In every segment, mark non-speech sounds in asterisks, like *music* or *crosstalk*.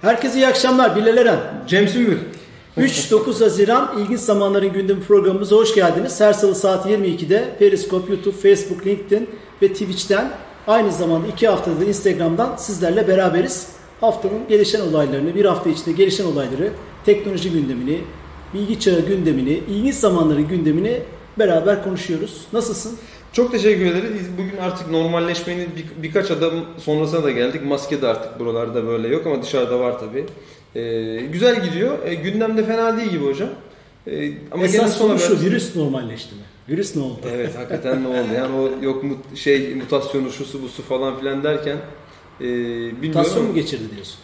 Herkese iyi akşamlar. Bilal Eren. Cem Sümbül. 3-9 Haziran İlginç Zamanların Gündemi programımıza hoş geldiniz. Her salı saat 22'de Periscope, YouTube, Facebook, LinkedIn ve Twitch'ten aynı zamanda iki haftadır Instagram'dan sizlerle beraberiz. Haftanın gelişen olaylarını, bir hafta içinde gelişen olayları, teknoloji gündemini, bilgi çağı gündemini, ilginç zamanların gündemini beraber konuşuyoruz. Nasılsın? Çok teşekkür ederiz. Bugün artık normalleşmenin bir, birkaç adım sonrasına da geldik. Maske de artık buralarda böyle yok ama dışarıda var tabii. Ee, güzel gidiyor. Ee, gündemde fena değil gibi hocam. Ee, ama Esas konu şu, virüs normalleşti mi? Virüs ne oldu? Evet hakikaten ne oldu? Yani o yok mut, şey mutasyonu şusu busu falan filan derken e, bilmiyorum. Mutasyon mu geçirdi diyorsun?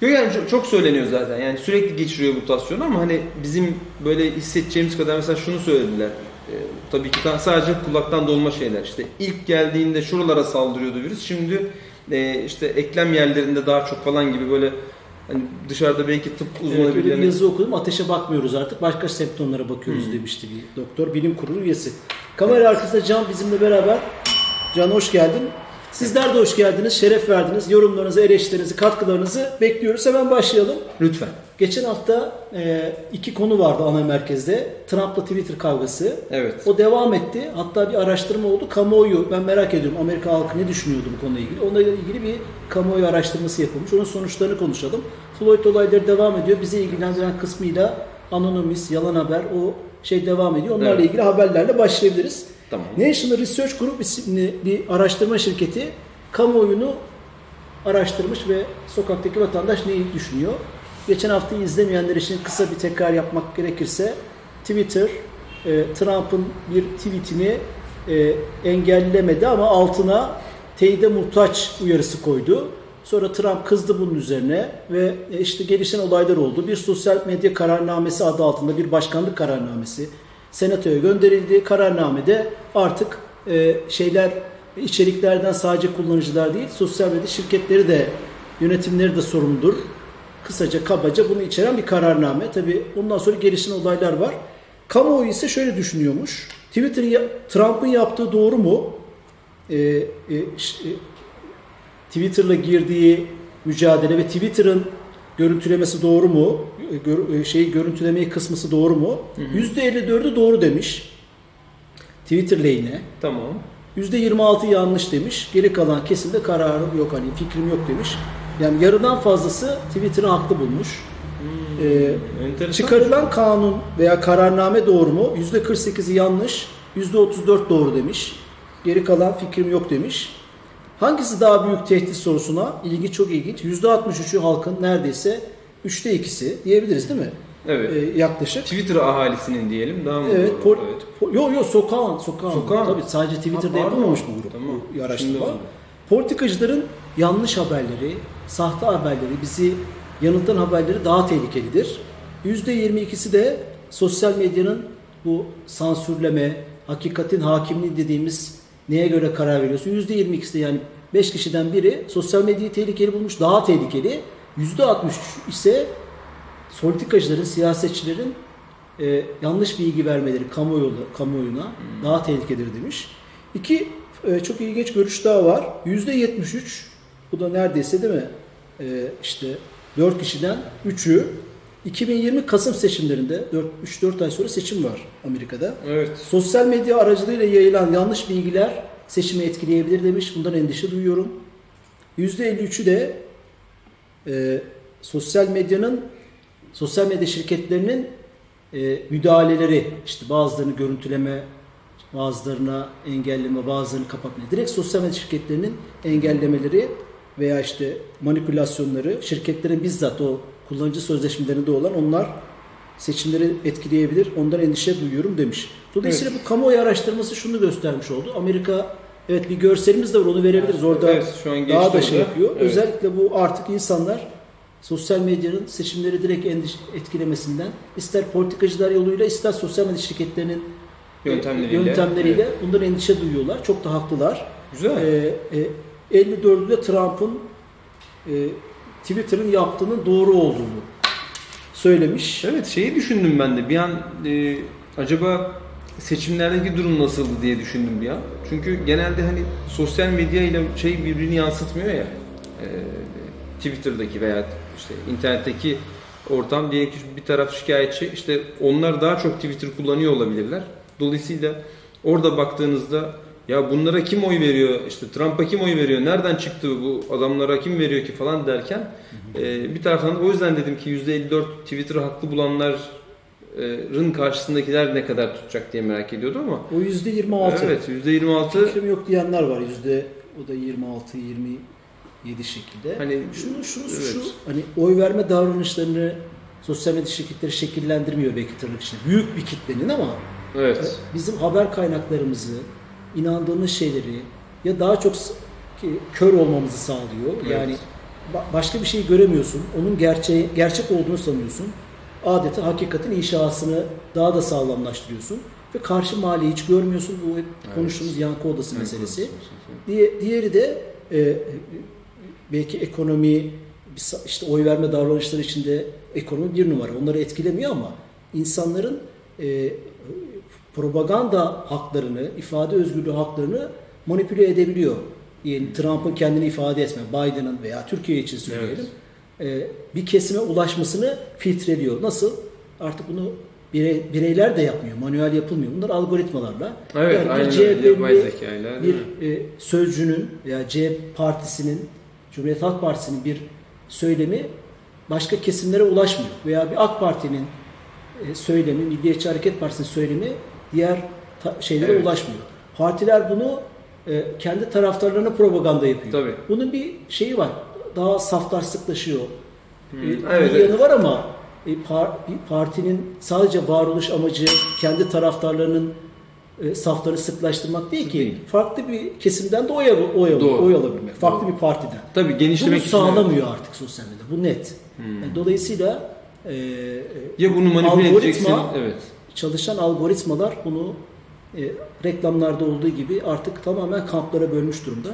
Yok yani çok, çok söyleniyor zaten. Yani sürekli geçiriyor mutasyonu ama hani bizim böyle hissedeceğimiz kadar mesela şunu söylediler. Ee, tabii ki sadece kulaktan dolma şeyler. İşte ilk geldiğinde şuralara saldırıyordu virüs. Şimdi e, işte eklem yerlerinde daha çok falan gibi böyle hani dışarıda belki tıp uzmanı evet, bir yazı okudum. Ateşe bakmıyoruz artık. Başka semptomlara bakıyoruz hmm. demişti bir doktor. Bilim kurulu üyesi. Kamera arkasında Can bizimle beraber. Can hoş geldin. Sizler de hoş geldiniz, şeref verdiniz. Yorumlarınızı, eleştirinizi, katkılarınızı bekliyoruz. Hemen başlayalım. Lütfen. Geçen hafta e, iki konu vardı ana merkezde. Trump'la Twitter kavgası. Evet. O devam etti. Hatta bir araştırma oldu. Kamuoyu, ben merak ediyorum Amerika halkı ne düşünüyordu bu konuyla ilgili. Onunla ilgili bir kamuoyu araştırması yapılmış. Onun sonuçlarını konuşalım. Floyd olayları devam ediyor. Bizi ilgilendiren kısmıyla Anonymous, yalan haber o şey devam ediyor. Onlarla evet. ilgili haberlerle başlayabiliriz. Tamam. National Research Group isimli bir araştırma şirketi kamuoyunu araştırmış ve sokaktaki vatandaş neyi düşünüyor? Geçen hafta izlemeyenler için kısa bir tekrar yapmak gerekirse Twitter e, Trump'ın bir tweetini e, engellemedi ama altına teyide muhtaç uyarısı koydu. Sonra Trump kızdı bunun üzerine ve e, işte gelişen olaylar oldu. Bir sosyal medya kararnamesi adı altında bir başkanlık kararnamesi senatoya gönderildi. Kararnamede artık e, şeyler içeriklerden sadece kullanıcılar değil sosyal medya şirketleri de yönetimleri de sorumludur. Kısaca kabaca bunu içeren bir kararname. Tabi ondan sonra gelişen olaylar var. Kamuoyu ise şöyle düşünüyormuş. Twitter Trump'ın yaptığı doğru mu? Ee, e, e, Twitter'la girdiği mücadele ve Twitter'ın görüntülemesi doğru mu? Gör, şeyi görüntülemeyi kısmısı doğru mu? Yüzde 54'ü doğru demiş. Twitter lehine. Tamam. %26 yanlış demiş. Geri kalan kesimde kararım yok hani fikrim yok demiş. Yani yarıdan fazlası Twitter'ı haklı bulmuş. Hmm, ee, çıkarılan kanun veya kararname doğru mu? %48'i yanlış, %34 doğru demiş. Geri kalan fikrim yok demiş. Hangisi daha büyük tehdit sorusuna? İlgi çok ilginç. %63'ü halkın neredeyse üçte ikisi diyebiliriz değil mi? Evet. Ee, yaklaşık. Twitter ahalisinin diyelim daha mı? Evet. Por, evet. Po, yo yo sokağın, sokağın. Sokağın. Tabii sadece Twitter'da ha, yapılmamış bu grup. Tamam. Araştırma. Politikacıların yanlış haberleri, sahte haberleri, bizi yanıltan haberleri daha tehlikelidir. %22'si de sosyal medyanın bu sansürleme, hakikatin hakimliği dediğimiz neye göre karar veriyorsun? %22'si de yani 5 kişiden biri sosyal medyayı tehlikeli bulmuş, daha tehlikeli. %63 ise politikacıların, siyasetçilerin e, yanlış bilgi vermeleri kamuoyuna, kamuoyuna hmm. daha tehlikelidir demiş. İki e, çok ilginç görüş daha var. %73 bu da neredeyse değil mi? E, işte 4 kişiden 3'ü 2020 Kasım seçimlerinde 3-4 ay sonra seçim var Amerika'da. Evet. Sosyal medya aracılığıyla yayılan yanlış bilgiler seçimi etkileyebilir demiş. Bundan endişe duyuyorum. %53'ü de e, sosyal medyanın sosyal medya şirketlerinin e, müdahaleleri işte bazılarını görüntüleme, bazılarına engelleme, bazılarını kapatma. Direkt sosyal medya şirketlerinin engellemeleri veya işte manipülasyonları şirketlerin bizzat o kullanıcı sözleşmelerinde olan onlar seçimleri etkileyebilir. Ondan endişe duyuyorum demiş. Dolayısıyla evet. bu kamuoyu araştırması şunu göstermiş oldu. Amerika evet bir görselimiz de var onu verebiliriz. Orada evet, şu an daha da şey yapıyor. Evet. Özellikle bu artık insanlar sosyal medyanın seçimleri direkt etkilemesinden ister politikacılar yoluyla ister sosyal medya şirketlerinin yöntemleriyle, yöntemleriyle evet. bundan endişe duyuyorlar. Çok da haklılar. Güzel. Ee, e, 54'ünde Trump'ın e, Twitter'ın yaptığının doğru olduğunu söylemiş. Evet şeyi düşündüm ben de bir an e, acaba seçimlerdeki durum nasıldı diye düşündüm bir an. Çünkü genelde hani sosyal medya ile şey birbirini yansıtmıyor ya. E, Twitter'daki veya işte internetteki ortam diye ki bir taraf şikayetçi işte onlar daha çok Twitter kullanıyor olabilirler. Dolayısıyla orada baktığınızda ya bunlara kim oy veriyor işte Trump'a kim oy veriyor nereden çıktı bu adamlara kim veriyor ki falan derken e, bir taraftan da o yüzden dedim ki %54 Twitter'ı haklı bulanların karşısındakiler ne kadar tutacak diye merak ediyordum ama O yüzde 26. evet %26 Fikrim yok diyenler var. Yüzde o da 26 27 şekilde. hani Şunu şunu Evet. şu hani oy verme davranışlarını sosyal medya şirketleri şekillendirmiyor belki tırnak içinde. Büyük bir kitlenin ama evet bizim haber kaynaklarımızı, inandığımız şeyleri ya daha çok ki kör olmamızı sağlıyor. Evet. Yani ba- başka bir şey göremiyorsun. Onun gerçeği gerçek olduğunu sanıyorsun. Adeta hakikatin inşasını daha da sağlamlaştırıyorsun ve karşı mahalleyi hiç görmüyorsun. Bu hep konuştuğumuz yankı odası meselesi. Diye, diğeri de e, belki ekonomi işte oy verme davranışları içinde ekonomi bir numara. Onları etkilemiyor ama insanların e, propaganda haklarını, ifade özgürlüğü haklarını manipüle edebiliyor. Diyelim Trump'ın kendini ifade etme, Biden'ın veya Türkiye için söyleyelim. E, bir kesime ulaşmasını filtreliyor. Nasıl? Artık bunu birey- bireyler de yapmıyor. Manuel yapılmıyor. Bunlar algoritmalarla. Evet, Yani bir CHP'li bir e, sözcünün veya C partisinin, Cumhuriyet Halk Partisi'nin bir söylemi başka kesimlere ulaşmıyor. Veya bir AK Parti'nin e, söylemi, Milliyetçi Hareket Partisi'nin söylemi diğer şeylere Evet. ulaşmıyor. Partiler bunu e, kendi taraftarlarına propaganda yapıyor. Tabii. Bunun bir şeyi var. Daha saftarsıklaşıyor. Hı, E, evet, bir evet. yanı var ama e, par- bir partinin sadece varoluş amacı kendi taraftarlarının e, safları sıklaştırmak değil ki. Değil. Farklı bir kesimden de oy, oy, Doğru. oy alabilmek. Farklı Doğru. bir partiden. Tabii Bunu genişlemek için sağlamıyor artık sosyal medya. Bu net. Hmm. E, Dolayısıyla e, e, ya bunu manipüle edeceksin evet çalışan algoritmalar bunu e, reklamlarda olduğu gibi artık tamamen kamplara bölmüş durumda.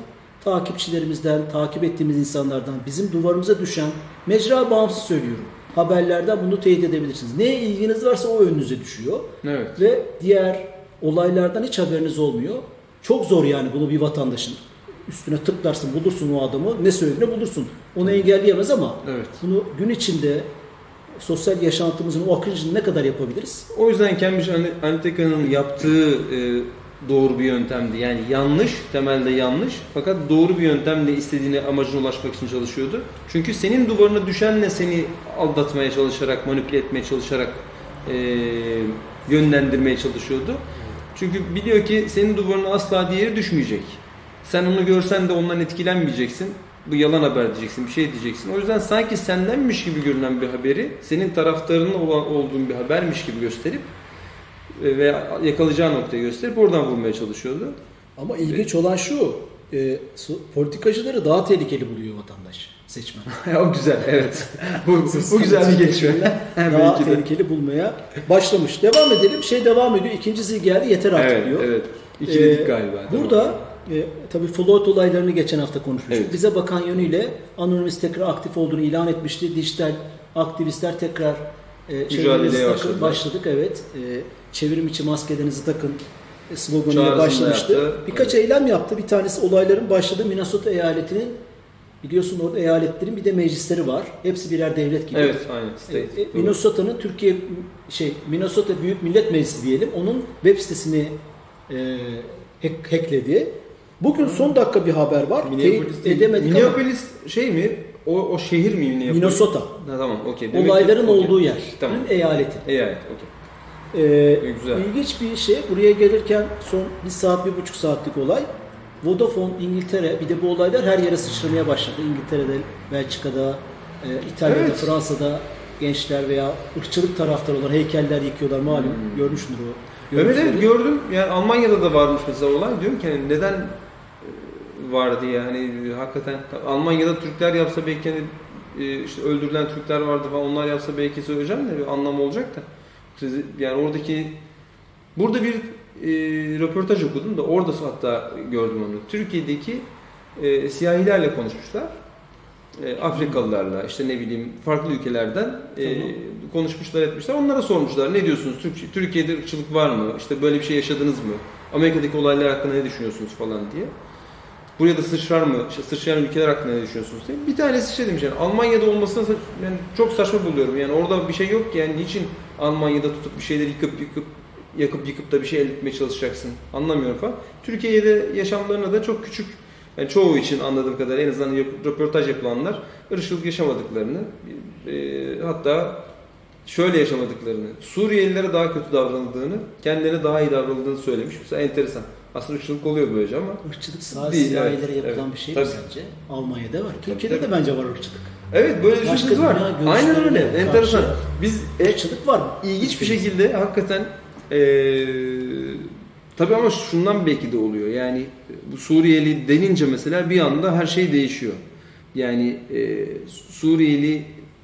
Takipçilerimizden, takip ettiğimiz insanlardan, bizim duvarımıza düşen, mecra bağımsız söylüyorum. Haberlerden bunu teyit edebilirsiniz. Neye ilginiz varsa o önünüze düşüyor. evet Ve diğer olaylardan hiç haberiniz olmuyor. Çok zor yani bunu bir vatandaşın. Üstüne tıklarsın, bulursun o adamı, ne söylediğini bulursun. Onu engelleyemez ama evet bunu gün içinde sosyal yaşantımızın o akıncını ne kadar yapabiliriz? O yüzden Cambridge Ana- Analytica'nın yaptığı e, doğru bir yöntemdi. Yani yanlış, temelde yanlış fakat doğru bir yöntemle istediğine amacına ulaşmak için çalışıyordu. Çünkü senin duvarına düşenle seni aldatmaya çalışarak, manipüle etmeye çalışarak e, yönlendirmeye çalışıyordu. Çünkü biliyor ki senin duvarına asla diğeri düşmeyecek. Sen onu görsen de ondan etkilenmeyeceksin. Bu yalan haber diyeceksin, bir şey diyeceksin. O yüzden sanki sendenmiş gibi görünen bir haberi senin taraftarının olan olduğun bir habermiş gibi gösterip e, ve yakalayacağı noktayı gösterip oradan vurmaya çalışıyordu. Ama ilginç olan şu, e, politikacıları daha tehlikeli buluyor vatandaş, seçmen. *laughs* o güzel, evet. *laughs* bu, bu güzel bir gelişme. *laughs* daha tehlikeli bulmaya başlamış. Devam edelim. Şey devam ediyor. İkinci zil geldi yeter artık Evet, diyor. evet. İki dedik Ee, galiba. Burada e, tabii Floyd olaylarını geçen hafta konuşmuştuk. Evet. Bize bakan yönüyle Anonymous tekrar aktif olduğunu ilan etmişti. Dijital aktivistler tekrar e, çevirimizi başladılar. başladık. Evet. E, çevrim içi maskelerinizi takın e, sloganıyla başlamıştı. yaptı. Birkaç eylem yaptı. Bir tanesi olayların başladığı Minnesota eyaletinin biliyorsun orada eyaletlerin bir de meclisleri var. Hepsi birer devlet gibi. Evet. State. E, e. Minnesota'nın Türkiye şey Minnesota Büyük Millet Meclisi diyelim. Onun web sitesini e, hack, hackledi. Bugün son dakika bir haber var. Minneapolis Teyit değil. edemedik ama Minneapolis şey mi? O, o şehir mi Minneapolis? Minnesota. Ha, tamam, okey. Demek ki- Olayların okey. olduğu yer. Tamam. Eyaleti. Eyalet, okey. Ee, Güzel. İlginç bir şey. Buraya gelirken son bir saat, bir buçuk saatlik olay. Vodafone İngiltere, bir de bu olaylar her yere sıçramaya başladı. İngiltere'de, Belçika'da, e, İtalya'da, Evet. Fransa'da gençler veya ırkçılık taraftarı olan heykeller yıkıyorlar malum. Hmm. Görmüşsündür o. Evet görüntüleri. evet gördüm. Yani Almanya'da da varmış mesela olay. Diyorum ki hani neden var diye hani hakikaten Almanya'da Türkler yapsa belki hani e, işte öldürülen Türkler vardı falan onlar yapsa belki söyleyeceğim de bir anlamı olacak da. Yani oradaki burada bir e, röportaj okudum da orada hatta gördüm onu. Türkiye'deki e, siyahilerle konuşmuşlar. E, Afrikalılarla işte ne bileyim farklı ülkelerden e, Tamam. konuşmuşlar etmişler. Onlara sormuşlar ne diyorsunuz? Türk, Türkiye'de ırkçılık var mı? İşte böyle bir şey yaşadınız mı? Amerika'daki olaylar hakkında ne düşünüyorsunuz falan diye. Buraya da sıçrar mı? İşte sıçrayan ülkeler hakkında ne düşünüyorsunuz diye. Bir tanesi şey demiş yani Almanya'da olmasını yani çok saçma buluyorum. Yani orada bir şey yok ki yani niçin Almanya'da tutup bir şeyleri yıkıp yıkıp yakıp yıkıp da bir şey elde etmeye çalışacaksın. Anlamıyorum falan. Türkiye'de yaşamlarına da çok küçük yani çoğu için anladığım kadar en azından röportaj yapılanlar ırkçılık yaşamadıklarını e, hatta şöyle yaşamadıklarını, Suriyelilere daha kötü davranıldığını, kendilerine daha iyi davranıldığını söylemiş. Mesela enteresan. Aslında ırkçılık oluyor böylece ama. Irkçılık sadece Değil, siyahilere evet, yapılan evet. bir şey Tabii. sence? Almanya'da var. Türkiye'de tabii. de bence var ırkçılık. Evet böyle Başka düşüncemiz var. Aynen öyle. Enteresan. Biz e, Irkçılık var. ilginç bir şekilde hakikaten e, tabii ama şundan belki de oluyor. Yani bu Suriyeli denince mesela bir anda her şey değişiyor. Yani e, Suriyeli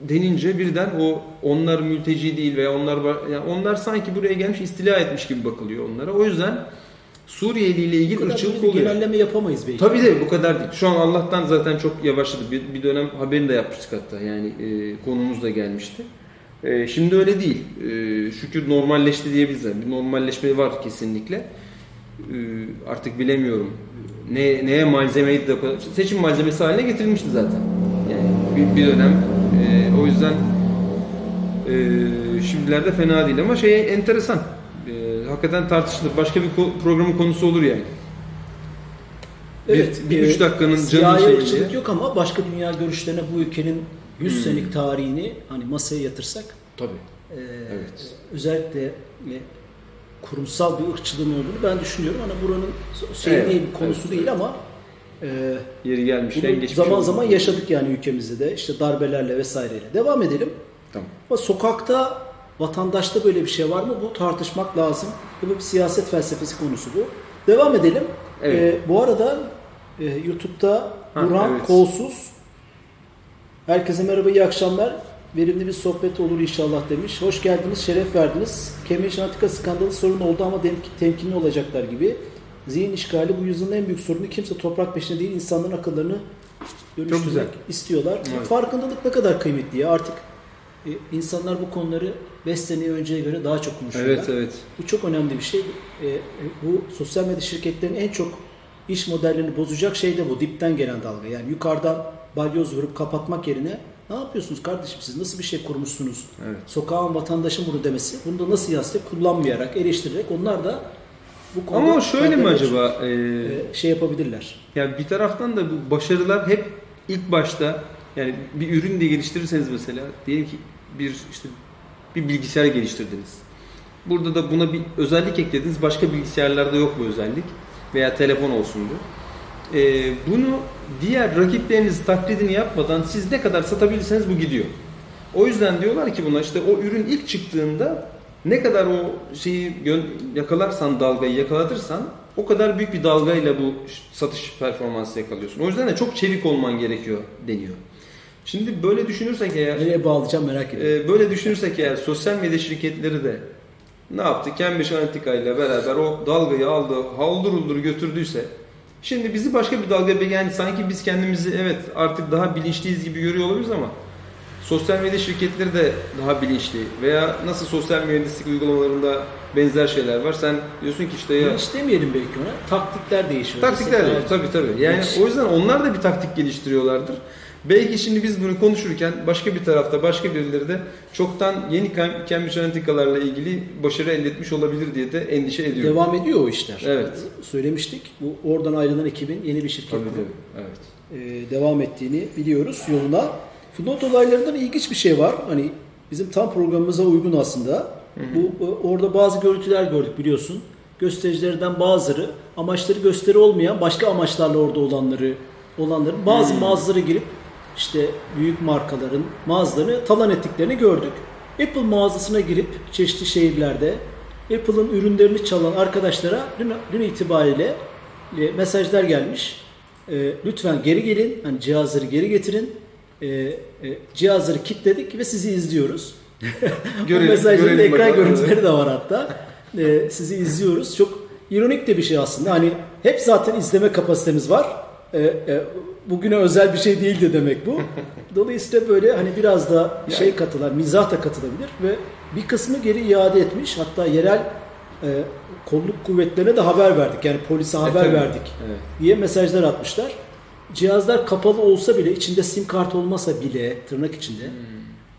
denince birden o onlar mülteci değil veya onlar yani onlar sanki buraya gelmiş istila etmiş gibi bakılıyor onlara. O yüzden Suriyeli ile Bu ilgili kadar ırkçılık böyle bir oluyor. genelleme yapamayız belki. Tabii de bu kadar değil. Şu an Allah'tan zaten çok yavaşladı. Bir, bir dönem haberini de yapmıştık hatta. Yani e, konumuz da gelmişti. E, şimdi öyle değil. E, şükür normalleşti diyebiliriz. Bir normalleşme var kesinlikle. E, artık bilemiyorum. Ne, neye malzemeyi de seçim malzemesi haline getirilmişti zaten. Yani bir, bir dönem. E, o yüzden e, şimdilerde fena değil ama şey enteresan. E, hakikaten tartışılır. Başka bir ko- programın konusu olur yani. Bir- bir üç dakikanın canı şeyi diye. yok ama başka dünya görüşlerine bu ülkenin 100 Hmm. senelik tarihini hani masaya yatırsak Tabii. e, Evet. özellikle e, kurumsal bir ırkçılığın olduğunu ben düşünüyorum. Hani buranın şey Evet, değil, konusu evet, değil evet. ama e, Yeri bunu geçmiş zaman oldu. zaman yaşadık yani ülkemizde de işte darbelerle vesaireyle. Devam edelim. Tamam. Ama sokakta vatandaşta böyle bir şey var mı? Bu tartışmak lazım. Bu bir siyaset felsefesi konusu bu. Devam edelim. Evet. Ee, bu arada e, YouTube'da Ha, Burhan evet. Kolsuz Herkese merhaba, iyi akşamlar. Verimli bir sohbet olur inşallah demiş. Hoş geldiniz, şeref verdiniz. Cambridge Analytica skandalı sorun oldu ama temkinli olacaklar gibi. Zihin işgali bu yüzyılın en büyük sorunu. Kimse toprak peşinde değil, insanların akıllarını dönüştürmek istiyorlar. Evet. Farkındalık ne kadar kıymetli ya. Artık e, insanlar bu konuları 5 sene önceye göre daha çok konuşuyorlar. Evet evet. Bu çok önemli bir şey. E, e, bu sosyal medya şirketlerinin en çok iş modellerini bozacak şey de bu. Dipten gelen dalga. Yani yukarıdan balyoz vurup kapatmak yerine ne yapıyorsunuz kardeşim siz? Nasıl bir şey kurmuşsunuz? Evet. Sokağın vatandaşın bunu demesi. Bunu da nasıl yazdı? Kullanmayarak, eleştirerek onlar da bu konuda Ama şöyle mi acaba? e, e, şey yapabilirler. yani bir taraftan da bu başarılar hep ilk başta yani bir ürün de geliştirirseniz mesela diyelim ki bir işte bir bilgisayar geliştirdiniz. Burada da buna bir özellik eklediniz. Başka bilgisayarlarda yok bu özellik. Veya telefon olsun bu. Ee, bunu diğer rakipleriniz taklidini yapmadan siz ne kadar satabilirseniz bu gidiyor. O yüzden diyorlar ki buna işte o ürün ilk çıktığında ne kadar o şeyi yakalarsan dalgayı yakalatırsan o kadar büyük bir dalgayla bu satış performansı yakalıyorsun. O yüzden de çok çevik olman gerekiyor deniyor. Şimdi böyle düşünürsek eğer Nereye bağlayacağım merak ediyorum. ee, böyle düşünürsek eğer sosyal medya şirketleri de ne yaptı? Cambridge Analytica ile beraber o dalgayı aldı, haldır uldur götürdüyse şimdi bizi başka bir dalga yani sanki biz kendimizi evet artık daha bilinçliyiz gibi görüyor olabiliriz ama sosyal medya şirketleri de daha bilinçli veya nasıl sosyal mühendislik uygulamalarında benzer şeyler var. Sen diyorsun ki işte ya Hiç demeyelim belki ona. Taktikler değişiyor. Taktikler Mesela- de tabii tabii. Yani Yes. o yüzden onlar da bir taktik geliştiriyorlardır. Belki şimdi biz bunu konuşurken başka bir tarafta başka birileri de çoktan yeni Cam- Cambridge Analytica'larla ilgili başarı elde etmiş olabilir diye de endişe ediyorum. Devam ediyor o işler. Evet. Söylemiştik. Bu oradan ayrılan ekibin yeni bir şirket Tabii tabii. Evet. e, devam ettiğini biliyoruz yoluna. Futbol olaylarından ilginç bir şey var. Hani bizim tam programımıza uygun aslında. Bu e, orada bazı görüntüler gördük biliyorsun. Göstericilerden bazıları amaçları gösteri olmayan başka amaçlarla orada olanları olanların bazı mağazalara girip işte büyük markaların mağazalarını talan ettiklerini gördük. Apple mağazasına girip çeşitli şehirlerde Apple'ın ürünlerini çalan arkadaşlara dün, dün itibariyle e, mesajlar gelmiş. E, lütfen geri gelin, hani cihazları geri getirin. E, e, cihazları kilitledik ve sizi izliyoruz. *laughs* Bu Görelim, mesajların da görelim ekran bakalım. görüntüleri de var hatta. E, sizi izliyoruz. Çok ironik de bir şey aslında. Hani hep zaten izleme kapasitemiz var. E, e, bugüne özel bir şey değildi demek bu. *laughs* Dolayısıyla böyle hani biraz da şey katılan, mizah da katılabilir ve bir kısmı geri iade etmiş. Hatta yerel e, kolluk kuvvetlerine de haber verdik. Yani polise haber tabii. verdik Evet. diye mesajlar atmışlar. Cihazlar kapalı olsa bile, içinde sim kart olmasa bile tırnak içinde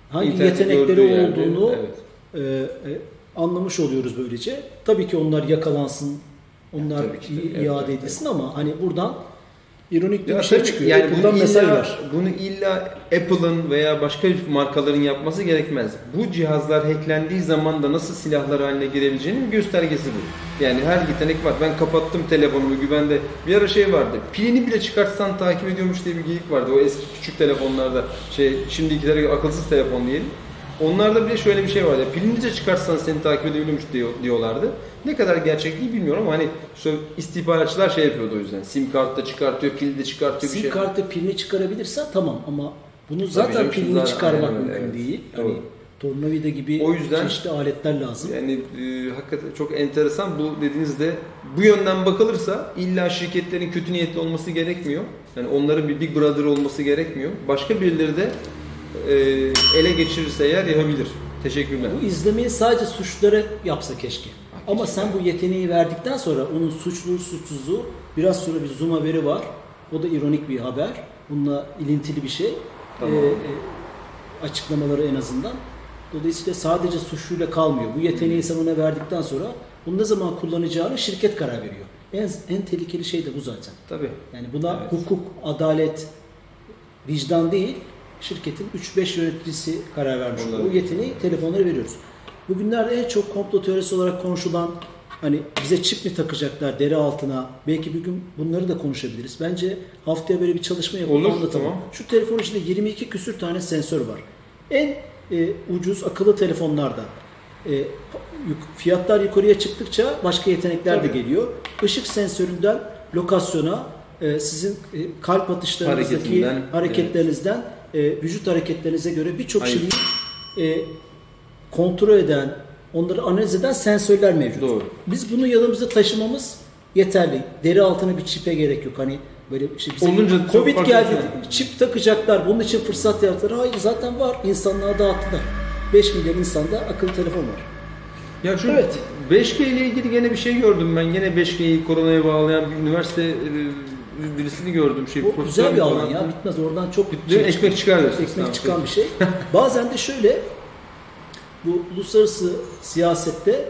hangi Hmm. İnterneti yetenekleri gördüğü yerde, olduğunu evet. e, e, anlamış oluyoruz böylece. Tabii ki onlar yakalansın, onlar ki, i- tabii. Evet, iade evet, edilsin ama hani buradan ironik bir Ya şey tabii, çıkıyor. Yani Apple'dan bunu mesaj illa, var. bunu illa Apple'ın veya başka markaların yapması gerekmez. Bu cihazlar hacklendiği zaman da nasıl silahlar haline girebileceğinin göstergesi bu. Yani her yetenek var. Ben kapattım telefonumu güvende. Bir ara şey vardı. Pilini bile çıkartsan takip ediyormuş diye bir geyik vardı. O eski küçük telefonlarda. Şey şimdikilere akılsız telefon diyelim. Onlarda bile şöyle bir şey vardı. Pilini de çıkartsan seni takip edebiliyormuş diyor, diyorlardı. Ne kadar gerçek değil bilmiyorum ama hani istihbaratçılar şey yapıyordu o yüzden. Sim kart da çıkartıyor, pil de çıkartıyor Sim şey. kartı pilini çıkarabilirsen tamam ama bunu zaten pilini çıkarmak aynen mümkün evet. değil. Doğru. Hani tornavida gibi O yüzden- çeşitli aletler lazım. Yani e, hakikaten çok enteresan bu dediğinizde bu yönden bakılırsa illa şirketlerin kötü niyetli olması gerekmiyor. Yani onların bir Big Brother olması gerekmiyor. Başka birileri de e, ele geçirirse eğer yapabilir. Teşekkürler. Bu izlemeyi sadece suçlara yapsa keşke. Ama sen bu yeteneği verdikten sonra onun suçlu suçsuzluğu biraz sonra bir zoom haberi var. O da ironik bir haber. Bununla ilintili bir şey. Tamam. Ee, e, açıklamaları en azından. Dolayısıyla sadece suçluyla kalmıyor. Bu yeteneği sen ona verdikten sonra bunu ne zaman kullanacağını şirket karar veriyor. En, en tehlikeli şey de bu zaten. Tabii. Yani buna Evet. hukuk, adalet, vicdan değil, şirketin 3-5 yöneticisi karar vermiş. Olabilir. O yeteneği telefonlara veriyoruz. Bugünlerde en çok komplo teorisi olarak konuşulan hani bize çip mi takacaklar deri altına belki bir gün bunları da konuşabiliriz. Bence haftaya böyle bir çalışma yapıp Olur, anlatalım. tamam. Şu telefon içinde 22 küsür tane sensör var. En e, ucuz akıllı telefonlarda e, fiyatlar yukarıya çıktıkça başka yetenekler de Tabii. geliyor. Işık sensöründen lokasyona e, sizin e, kalp atışlarınızdaki hareketlerinizden e, vücut hareketlerinize göre birçok şeyi e, kontrol eden, onları analiz eden sensörler mevcut. Doğru. Biz bunu yanımızda taşımamız yeterli. Deri altına bir çipe gerek yok. Hani böyle işte bize Olunca Covid geldi. şey. Çip takacaklar. Bunun için fırsat yarattılar. Hayır zaten var. İnsanlığa dağıttılar. 5 milyon insanda akıllı telefon var. Ya şu Evet. 5G ile ilgili gene bir şey gördüm ben. Gene 5G'yi koronaya bağlayan bir üniversite e, birisini gördüm. Şey, profesör güzel bir alan ya. Bitmez. Oradan çok Değil mi? Ekmek çıkar ekmek çıkan bir şey. Bazen de şöyle bu uluslararası siyasette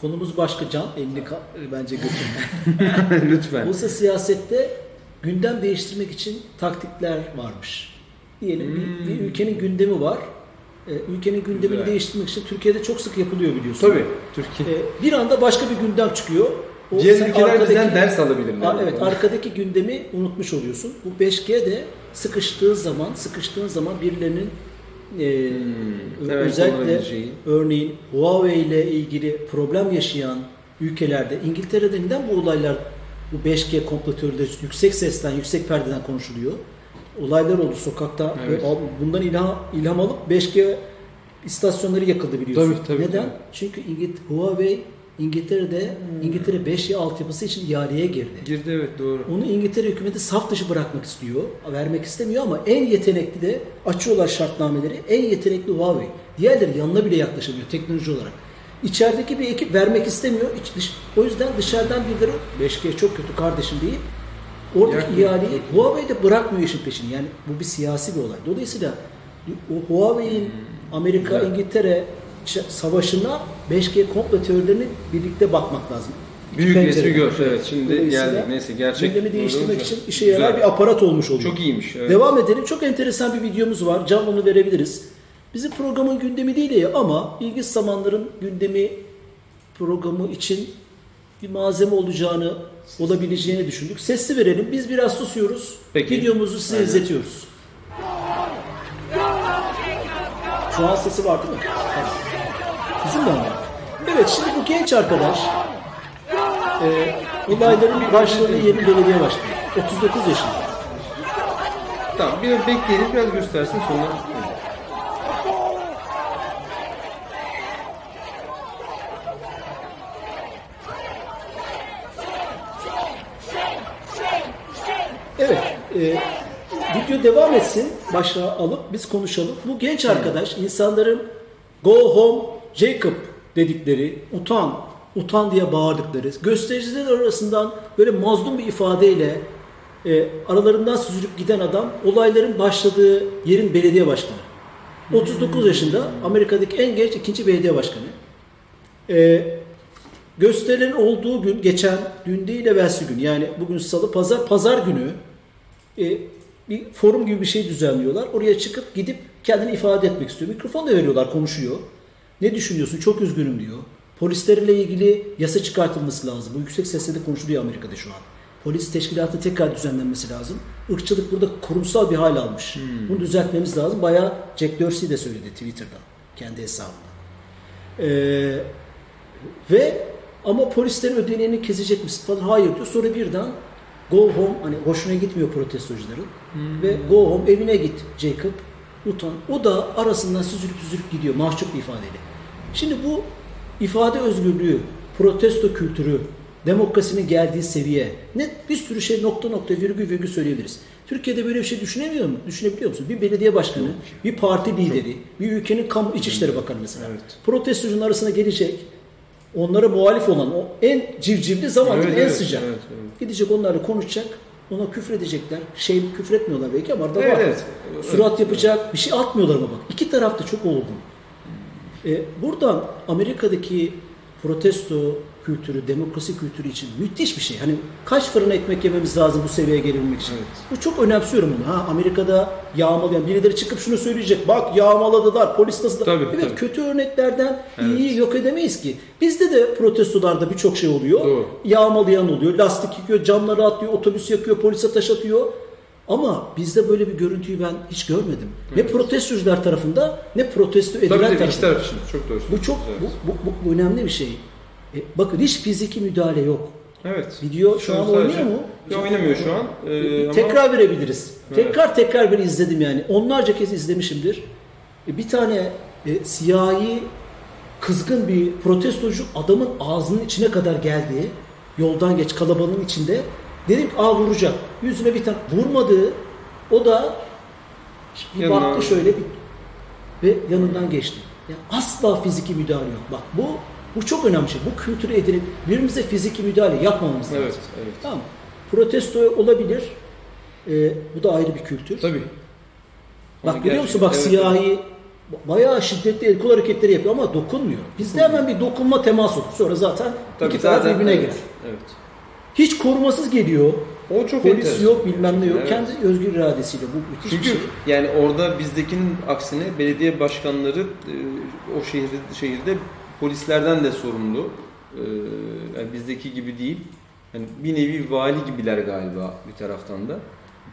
konumuz başka can elini bence götürme. *laughs* Lütfen. Uluslararası siyasette gündem değiştirmek için taktikler varmış. Diyelim bir, bir ülkenin gündemi var. Ee, ülkenin gündemini Güzel. değiştirmek için Türkiye'de çok sık yapılıyor biliyorsun. Tabii. Türkiye. Ee, bir anda başka bir gündem çıkıyor. O Diğer ülkeler arkadaki- bizden ders alabilirler. Evet, arkadaki gündemi unutmuş oluyorsun. Bu 5G de sıkıştığı zaman, sıkıştığın zaman birilerinin e, Hmm, özellikle kullanabileceği. örneğin Huawei ile ilgili problem yaşayan ülkelerde İngiltere'de neden bu olaylar bu 5G komplo teorileri yüksek sesten, yüksek perdeden konuşuluyor? Olaylar oldu sokakta. Evet. Bundan ilham, ilham alıp 5G istasyonları yakıldı biliyorsun. Tabii, tabii, Neden? tabii. Çünkü İngil Huawei İngiltere'de İngiltere 5G altyapısı için ihaleye girdi. Girdi evet doğru. Onu İngiltere hükümeti saf dışı bırakmak istiyor. Vermek istemiyor ama en yetenekli de açıyorlar şartnameleri. En yetenekli Huawei. Diğerleri yanına bile yaklaşamıyor teknoloji olarak. İçerideki bir ekip vermek istemiyor. İç, dış, o yüzden dışarıdan birileri 5G çok kötü kardeşim deyip oradaki Ya, ihaleyi Huawei de bırakmıyor işin peşini. Yani bu bir siyasi bir olay. Dolayısıyla o Huawei'in Amerika, Güzel. İngiltere savaşına 5G komplo teorilerini birlikte bakmak lazım. Büyük resmi gör. Evet şimdi geldik. Neyse gerçek. Gündemi değiştirmek için işe yarar Güzel. bir aparat olmuş oluyor. Çok iyiymiş. Evet. Devam edelim. Çok enteresan bir videomuz var. Can onu verebiliriz. Bizim programın gündemi değil ya ama ilginç zamanların gündemi programı için bir malzeme olacağını, olabileceğini düşündük. Sesli verelim. Biz biraz susuyoruz. Peki. Videomuzu size Aynen. izletiyoruz. Şu an sesi var değil mi? De mi? Evet şimdi bu genç arkadaş e, olayların başladığı yerin belediye başkanı. 39 yaşında. Tamam biraz bekleyelim biraz göstersin sonra. Evet. e, video devam etsin. Başa alıp biz konuşalım. Bu genç arkadaş insanların go home Jacob dedikleri utan utan diye bağırdıkları, göstericiler arasından böyle mazlum bir ifadeyle e, aralarından süzülüp giden adam olayların başladığı yerin belediye başkanı. 39 yaşında Amerika'daki en genç ikinci belediye başkanı. E, gösterilerin olduğu gün geçen dün değil evvelsi gün yani bugün salı pazar pazar günü e, bir forum gibi bir şey düzenliyorlar. Oraya çıkıp gidip kendini ifade etmek istiyor. Mikrofon da veriyorlar konuşuyor. Ne düşünüyorsun? Çok üzgünüm diyor. Polislerle ilgili yasa çıkartılması lazım. Bu yüksek sesle de konuşuluyor Amerika'da şu an. Polis teşkilatı tekrar düzenlenmesi lazım. Irkçılık burada kurumsal bir hal almış. Hmm. Bunu düzeltmemiz lazım. Bayağı Jack Dorsey de söyledi Twitter'da. Kendi hesabında. Ee, ve ama polislerin ödeneğini kesecek misin falan. Hayır diyor. Sonra birden go home hani hoşuna gitmiyor protestocuların. Ve go home evine git Jacob. Utan. O da arasından süzülüp süzülüp gidiyor mahcup bir ifadeyle. Şimdi bu ifade özgürlüğü, protesto kültürü, demokrasinin geldiği seviye, ne bir sürü şey nokta nokta virgül virgül söyleyebiliriz. Türkiye'de böyle bir şey düşünemiyor mu? Düşünebiliyor musun? Bir belediye başkanı, bir parti lideri, bir ülkenin kamu İçişleri Bakanı mesela. Evet. Protestocunun arasına gelecek, onlara muhalif olan o en civcivli zaman Evet, en evet, sıcak. evet, evet. Gidecek onlarla konuşacak, ona küfredecekler. Şey küfretmiyorlar belki ama arada Evet, var. evet. Surat yapacak, bir şey atmıyorlar ama bak. İki tarafta çok olgun. E, buradan Amerika'daki protesto kültürü, demokrasi kültürü için müthiş bir şey. Hani kaç fırın ekmek yememiz lazım bu seviyeye gelebilmek için. Evet. Bu çok önemsiyorum bunu. Ha Amerika'da yağmalayan birileri çıkıp şunu söyleyecek. Bak yağmaladılar, polis nasıl... Tabii, evet tabii. kötü örneklerden Evet. iyiyi yok edemeyiz ki. Bizde de protestolarda birçok şey oluyor. Doğru. Yağmalayan oluyor, lastik yıkıyor, camları atlıyor, otobüs yakıyor, polise taş atıyor. Ama bizde böyle bir görüntüyü ben hiç görmedim. Ne protestocular tarafında ne protesto edilen Tabii tabii tarafında. iki taraf için çok doğru. Bu çok Evet. bu, bu, bu- bu önemli bir şey. E, bakın hiç fiziki müdahale yok. Evet. Video şu an Sadece- oynuyor mu? Yok, oynamıyor şu an. Ee, ama- Tekrar verebiliriz. Evet. Tekrar tekrar ben izledim yani. Onlarca kez izlemişimdir. E, bir tane e, siyahi kızgın bir protestocu adamın ağzının içine kadar geldi. Yoldan geç kalabalığın içinde. Dedim ki aa vuracak. Yüzüne bir tane vurmadı. O da bir Yanına- baktı şöyle bir, ve yanından geçti. Yani asla fiziki müdahale yok. Bak bu bu çok önemli şey. Bu kültürü edinip birbirimize fiziki müdahale yapmamamız lazım. Evet, evet. Tamam. Protesto olabilir. Ee, bu da ayrı bir kültür. Tabii. Bak Onu görüyor musun bak evet, siyahi bayağı şiddetli kol hareketleri yapıyor ama dokunmuyor. Bizde hemen bir dokunma temas olur. Sonra zaten Tabii, iki taraf birbirine evet, girer. Evet. Hiç korumasız geliyor. O çok Polis enteresan. yok bilmem ne yok. Evet. Kendi özgür iradesiyle bu müthiş Çünkü bir şey. yani orada bizdekinin aksine belediye başkanları e, o şehirde şehirde polislerden de sorumlu. E, yani bizdeki gibi değil. Yani bir nevi vali gibiler galiba bir taraftan da.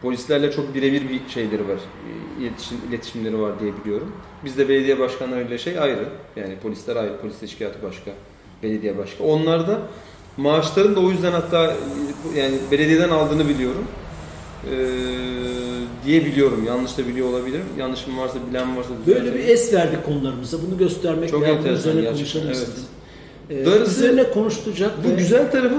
Polislerle çok birebir bir şeyleri var, e, iletişim, iletişimleri var diye biliyorum. Bizde belediye başkanlarıyla şey ayrı. Yani polisler ayrı, polis teşkilatı başka, belediye başka. Onlar da maaşların da o yüzden hatta yani belediyeden aldığını biliyorum. Ee, diye biliyorum. Yanlış da biliyor olabilirim. Yanlışım varsa bilen varsa Böyle bir es verdik konularımıza. Bunu göstermek Çok enteresan üzerine gerçekten, konuşalım evet. Ee, Darısı- üzerine konuşturacak Bu ve- güzel tarafı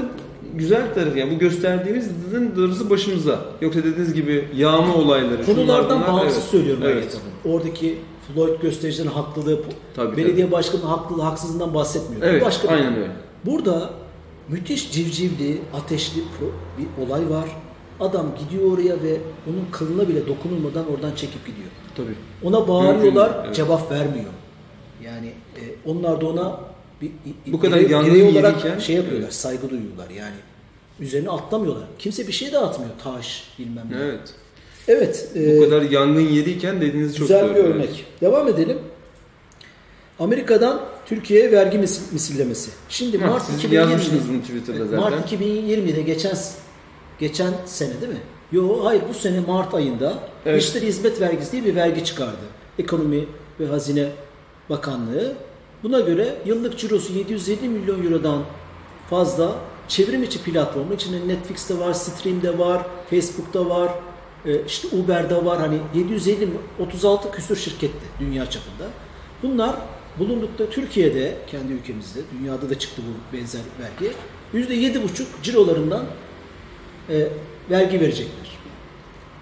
güzel tarafı yani bu gösterdiğinizin darısı başımıza. Yoksa dediğiniz gibi yağma olayları. Konulardan bağımsız evet. söylüyorum Evet. evet. Oradaki Floyd göstericilerin haklılığı, Tabii, belediye başkanının haklılığı, haksızlığından bahsetmiyorum. Evet, başka bir- aynen öyle. Burada müthiş civcivli, ateşli bir olay var. Adam gidiyor oraya ve onun kılına bile dokunulmadan oradan çekip gidiyor. Tabii. Ona bağırıyorlar, Mümkün, evet. cevap vermiyor. Yani e, onlar da ona bir, bir- Bu kadar birey- olarak yeriyken- şey yapıyorlar, Evet. saygı duyuyorlar yani. Üzerine atlamıyorlar. Kimse bir şey de atmıyor. Taş, bilmem ne. Evet. Evet. Bu e, kadar yangın yeriyken dediğiniz çok Güzel doğru. bir örnek. Devam edelim. Amerika'dan Türkiye'ye vergi mis- misillemesi. Şimdi Ha, Mart siz 2020 yazmışsınız bunu Twitter'da zaten. Mart 2020'de geçen geçen sene değil mi? Yo hayır bu sene Mart ayında Evet. İşleri Hizmet Vergisi diye bir vergi çıkardı. Ekonomi ve Hazine Bakanlığı. Buna göre yıllık cirosu 750 milyon eurodan fazla çevrim içi platformu içinde Netflix'te var, Stream'de var, Facebook'ta var, e, işte Uber'de var. Hani 750 mi- 36 küsur şirketti dünya çapında. Bunlar bulundukları Türkiye'de, kendi ülkemizde, dünyada da çıktı bu benzer vergi. %7,5 cirolarından e, vergi verecekler.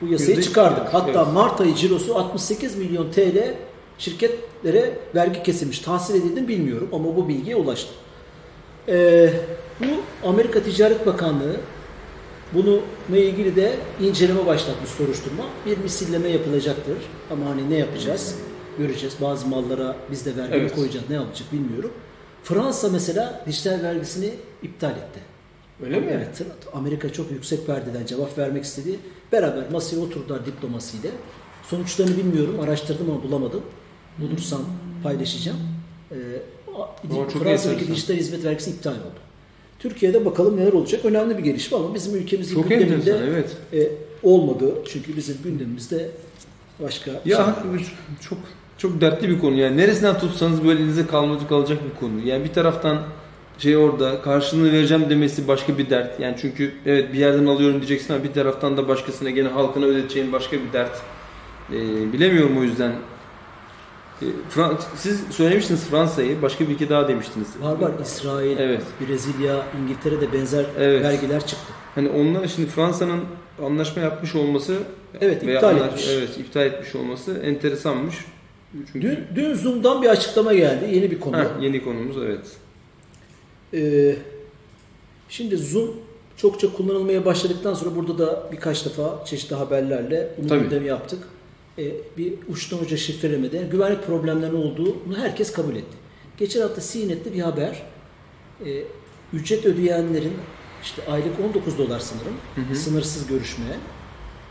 Bu yasayı Yüzde- çıkardık. Hatta Evet. Mart ayı cirosu 68 milyon TL şirketlere vergi kesilmiş. Tahsil edildi mi bilmiyorum ama bu bilgiye ulaştım. Ee, bu Amerika Ticaret Bakanlığı bununla ilgili de inceleme başlatmış soruşturma. Bir misilleme yapılacaktır. Ama hani ne yapacağız? Göreceğiz. Bazı mallara biz de vergi Evet. koyacağız. Ne yapacak bilmiyorum. Fransa mesela dijital vergisini iptal etti. Öyle mi? Evet. Amerika çok yüksek perdeden cevap vermek istedi. Beraber masaya oturdular diplomasiyle. Sonuçlarını bilmiyorum. Araştırdım ama bulamadım. Bulursam paylaşacağım. Ee, Fransa'daki dijital hizmet vergisi iptal oldu. Türkiye'de bakalım neler olacak. Önemli bir gelişme ama bizim ülkemizin Çok gündeminde evet. e, olmadı. Çünkü bizim gündemimizde başka Ya var. çok çok dertli bir konu yani neresinden tutsanız böyle elinize kalmacı kalacak bir konu. Yani bir taraftan şey orada karşılığını vereceğim demesi başka bir dert. Yani çünkü evet bir yerden alıyorum diyeceksin ama bir taraftan da başkasına gene halkına ödeteceğin başka bir dert. Ee, bilemiyorum o yüzden. Ee, Fran- siz söylemiştiniz Fransa'yı başka bir ülke daha demiştiniz. Var var İsrail, Evet. Brezilya, İngiltere'de benzer Evet. vergiler çıktı. Hani onlar şimdi Fransa'nın anlaşma yapmış olması Evet, iptal anlaş- etmiş. Evet iptal etmiş olması enteresanmış. Çünkü Dün, dün Zoom'dan bir açıklama geldi. Yeni bir konu. Heh, yeni konumuz evet. Ee, şimdi Zoom çokça kullanılmaya başladıktan sonra burada da birkaç defa çeşitli haberlerle bunu Tabii. gündem yaptık. Ee, bir uçtan uca şifrelemede güvenlik problemlerinin olduğunu herkes kabul etti. Geçen hafta CNET'te bir haber. Ee, ücret ödeyenlerin işte aylık 19 dolar sanırım Hı hı. sınırsız görüşme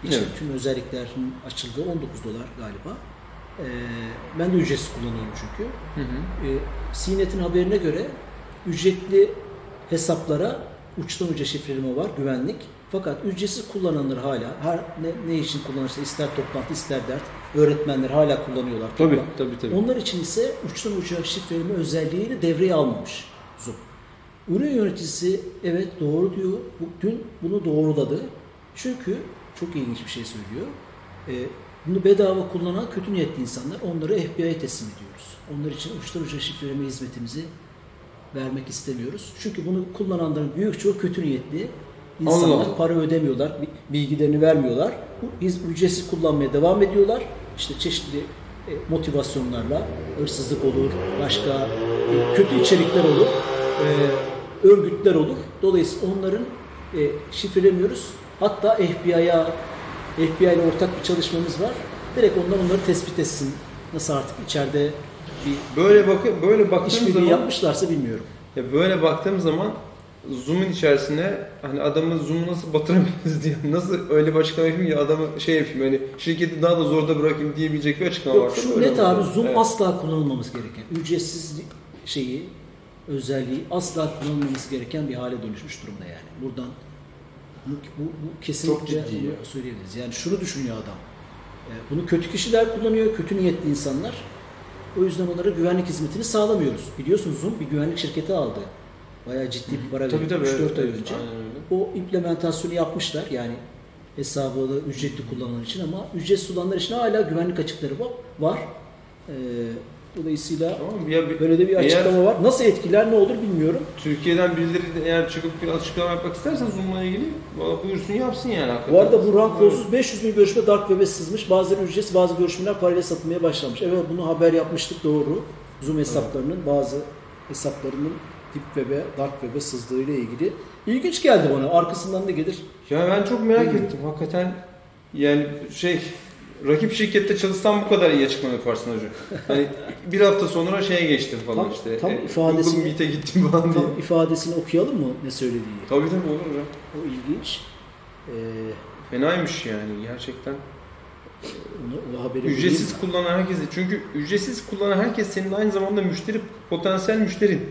için Evet. tüm özelliklerin açıldığı 19 dolar galiba. Ee, ben de ücretsiz kullanıyorum çünkü. Hı hı. E, CNET'in haberine göre ücretli hesaplara uçtan uca şifreleme var, güvenlik. Fakat ücretsiz kullananlar hala, her ne, ne için kullanırsa ister toplantı ister dert, öğretmenler hala kullanıyorlar. Tabii toplantı. tabii tabii. Onlar için ise uçtan uca şifreleme özelliğini devreye almamış Zoom. Ürün yöneticisi evet doğru diyor. Dün bunu doğruladı. Çünkü çok ilginç bir şey söylüyor. Ee, bunu bedava kullanan kötü niyetli insanlar onları FBI'ye teslim ediyoruz. Onlar için uçtan şifreleme hizmetimizi vermek istemiyoruz. Çünkü bunu kullananların büyük çoğu kötü niyetli insanlar. Allah. Para ödemiyorlar, bi- bilgilerini vermiyorlar. Bu iz- ücretsiz kullanmaya devam ediyorlar. İşte çeşitli e, motivasyonlarla hırsızlık olur, başka e, kötü içerikler olur, e, örgütler olur. Dolayısıyla onların şifrelemiyoruz. Hatta FBI'ya FBI ile ortak bir çalışmamız var. Direkt onlar onları tespit etsin. Nasıl artık içeride bir Böyle bakın böyle baktığım zaman yapmışlarsa bilmiyorum. ya böyle baktığım zaman Zoom'un içerisine hani adamı Zoom'u nasıl batırabiliriz diye *laughs* nasıl öyle bir açıklama yapayım ya adamı şey yapayım hani şirketi daha da zorda bırakayım diyebilecek bir açıklama Yok varsa şu net abi Zoom Evet. asla kullanılmamız gereken. Ücretsiz şeyi, özelliği asla kullanılmaması gereken bir hale dönüşmüş durumda yani. Buradan bu, bu, bu kesinlikle Çok ciddi bunu ya. söyleyebiliriz. Yani şunu düşünüyor adam. E, Bunu kötü kişiler kullanıyor, kötü niyetli insanlar. O yüzden onlara güvenlik hizmetini sağlamıyoruz. Biliyorsunuz Zoom bir güvenlik şirketi aldı. Bayağı ciddi bir para verdi. tabii. 3-4 evet, ay önce. O implementasyonu yapmışlar yani hesabı ücretli kullananlar için ama ücretsiz kullananlar için hala güvenlik açıkları var. var. Ee, dolayısıyla ya böyle de bir eğer açıklama var. Nasıl etkiler ne olur bilmiyorum. Türkiye'den de eğer çıkıp bir açıklama yapmak isterse Zoom'la ilgili buyursun yapsın yani hakikaten. Bu arada Burhan Kolsuz 500 bin görüşme Dark Web'e sızmış. Bazıları ücretsiz bazı görüşmeler parayla satılmaya başlamış. Evet bunu haber yapmıştık doğru. Zoom hesaplarının bazı hesaplarının Deep Web'e, Dark Web'e sızdığı ile ilgili. İlginç geldi bana. Arkasından ne gelir? Ya ben çok merak Hı. ettim hakikaten yani şey rakip şirkette çalışsan bu kadar iyi açıklama yaparsın hocam. Hani bir hafta sonra şeye geçtim falan Tam- işte. tam E, ifadesini- Google Meet'e gittim falan diye. Tam ifadesini okuyalım mı ne söylediği? Tabii tabii olur hocam. O ilginç. Ee, Fenaymış yani gerçekten. onu, o haberi Ücretsiz kullanan herkes çünkü ücretsiz kullanan herkes senin aynı zamanda müşteri potansiyel müşterin.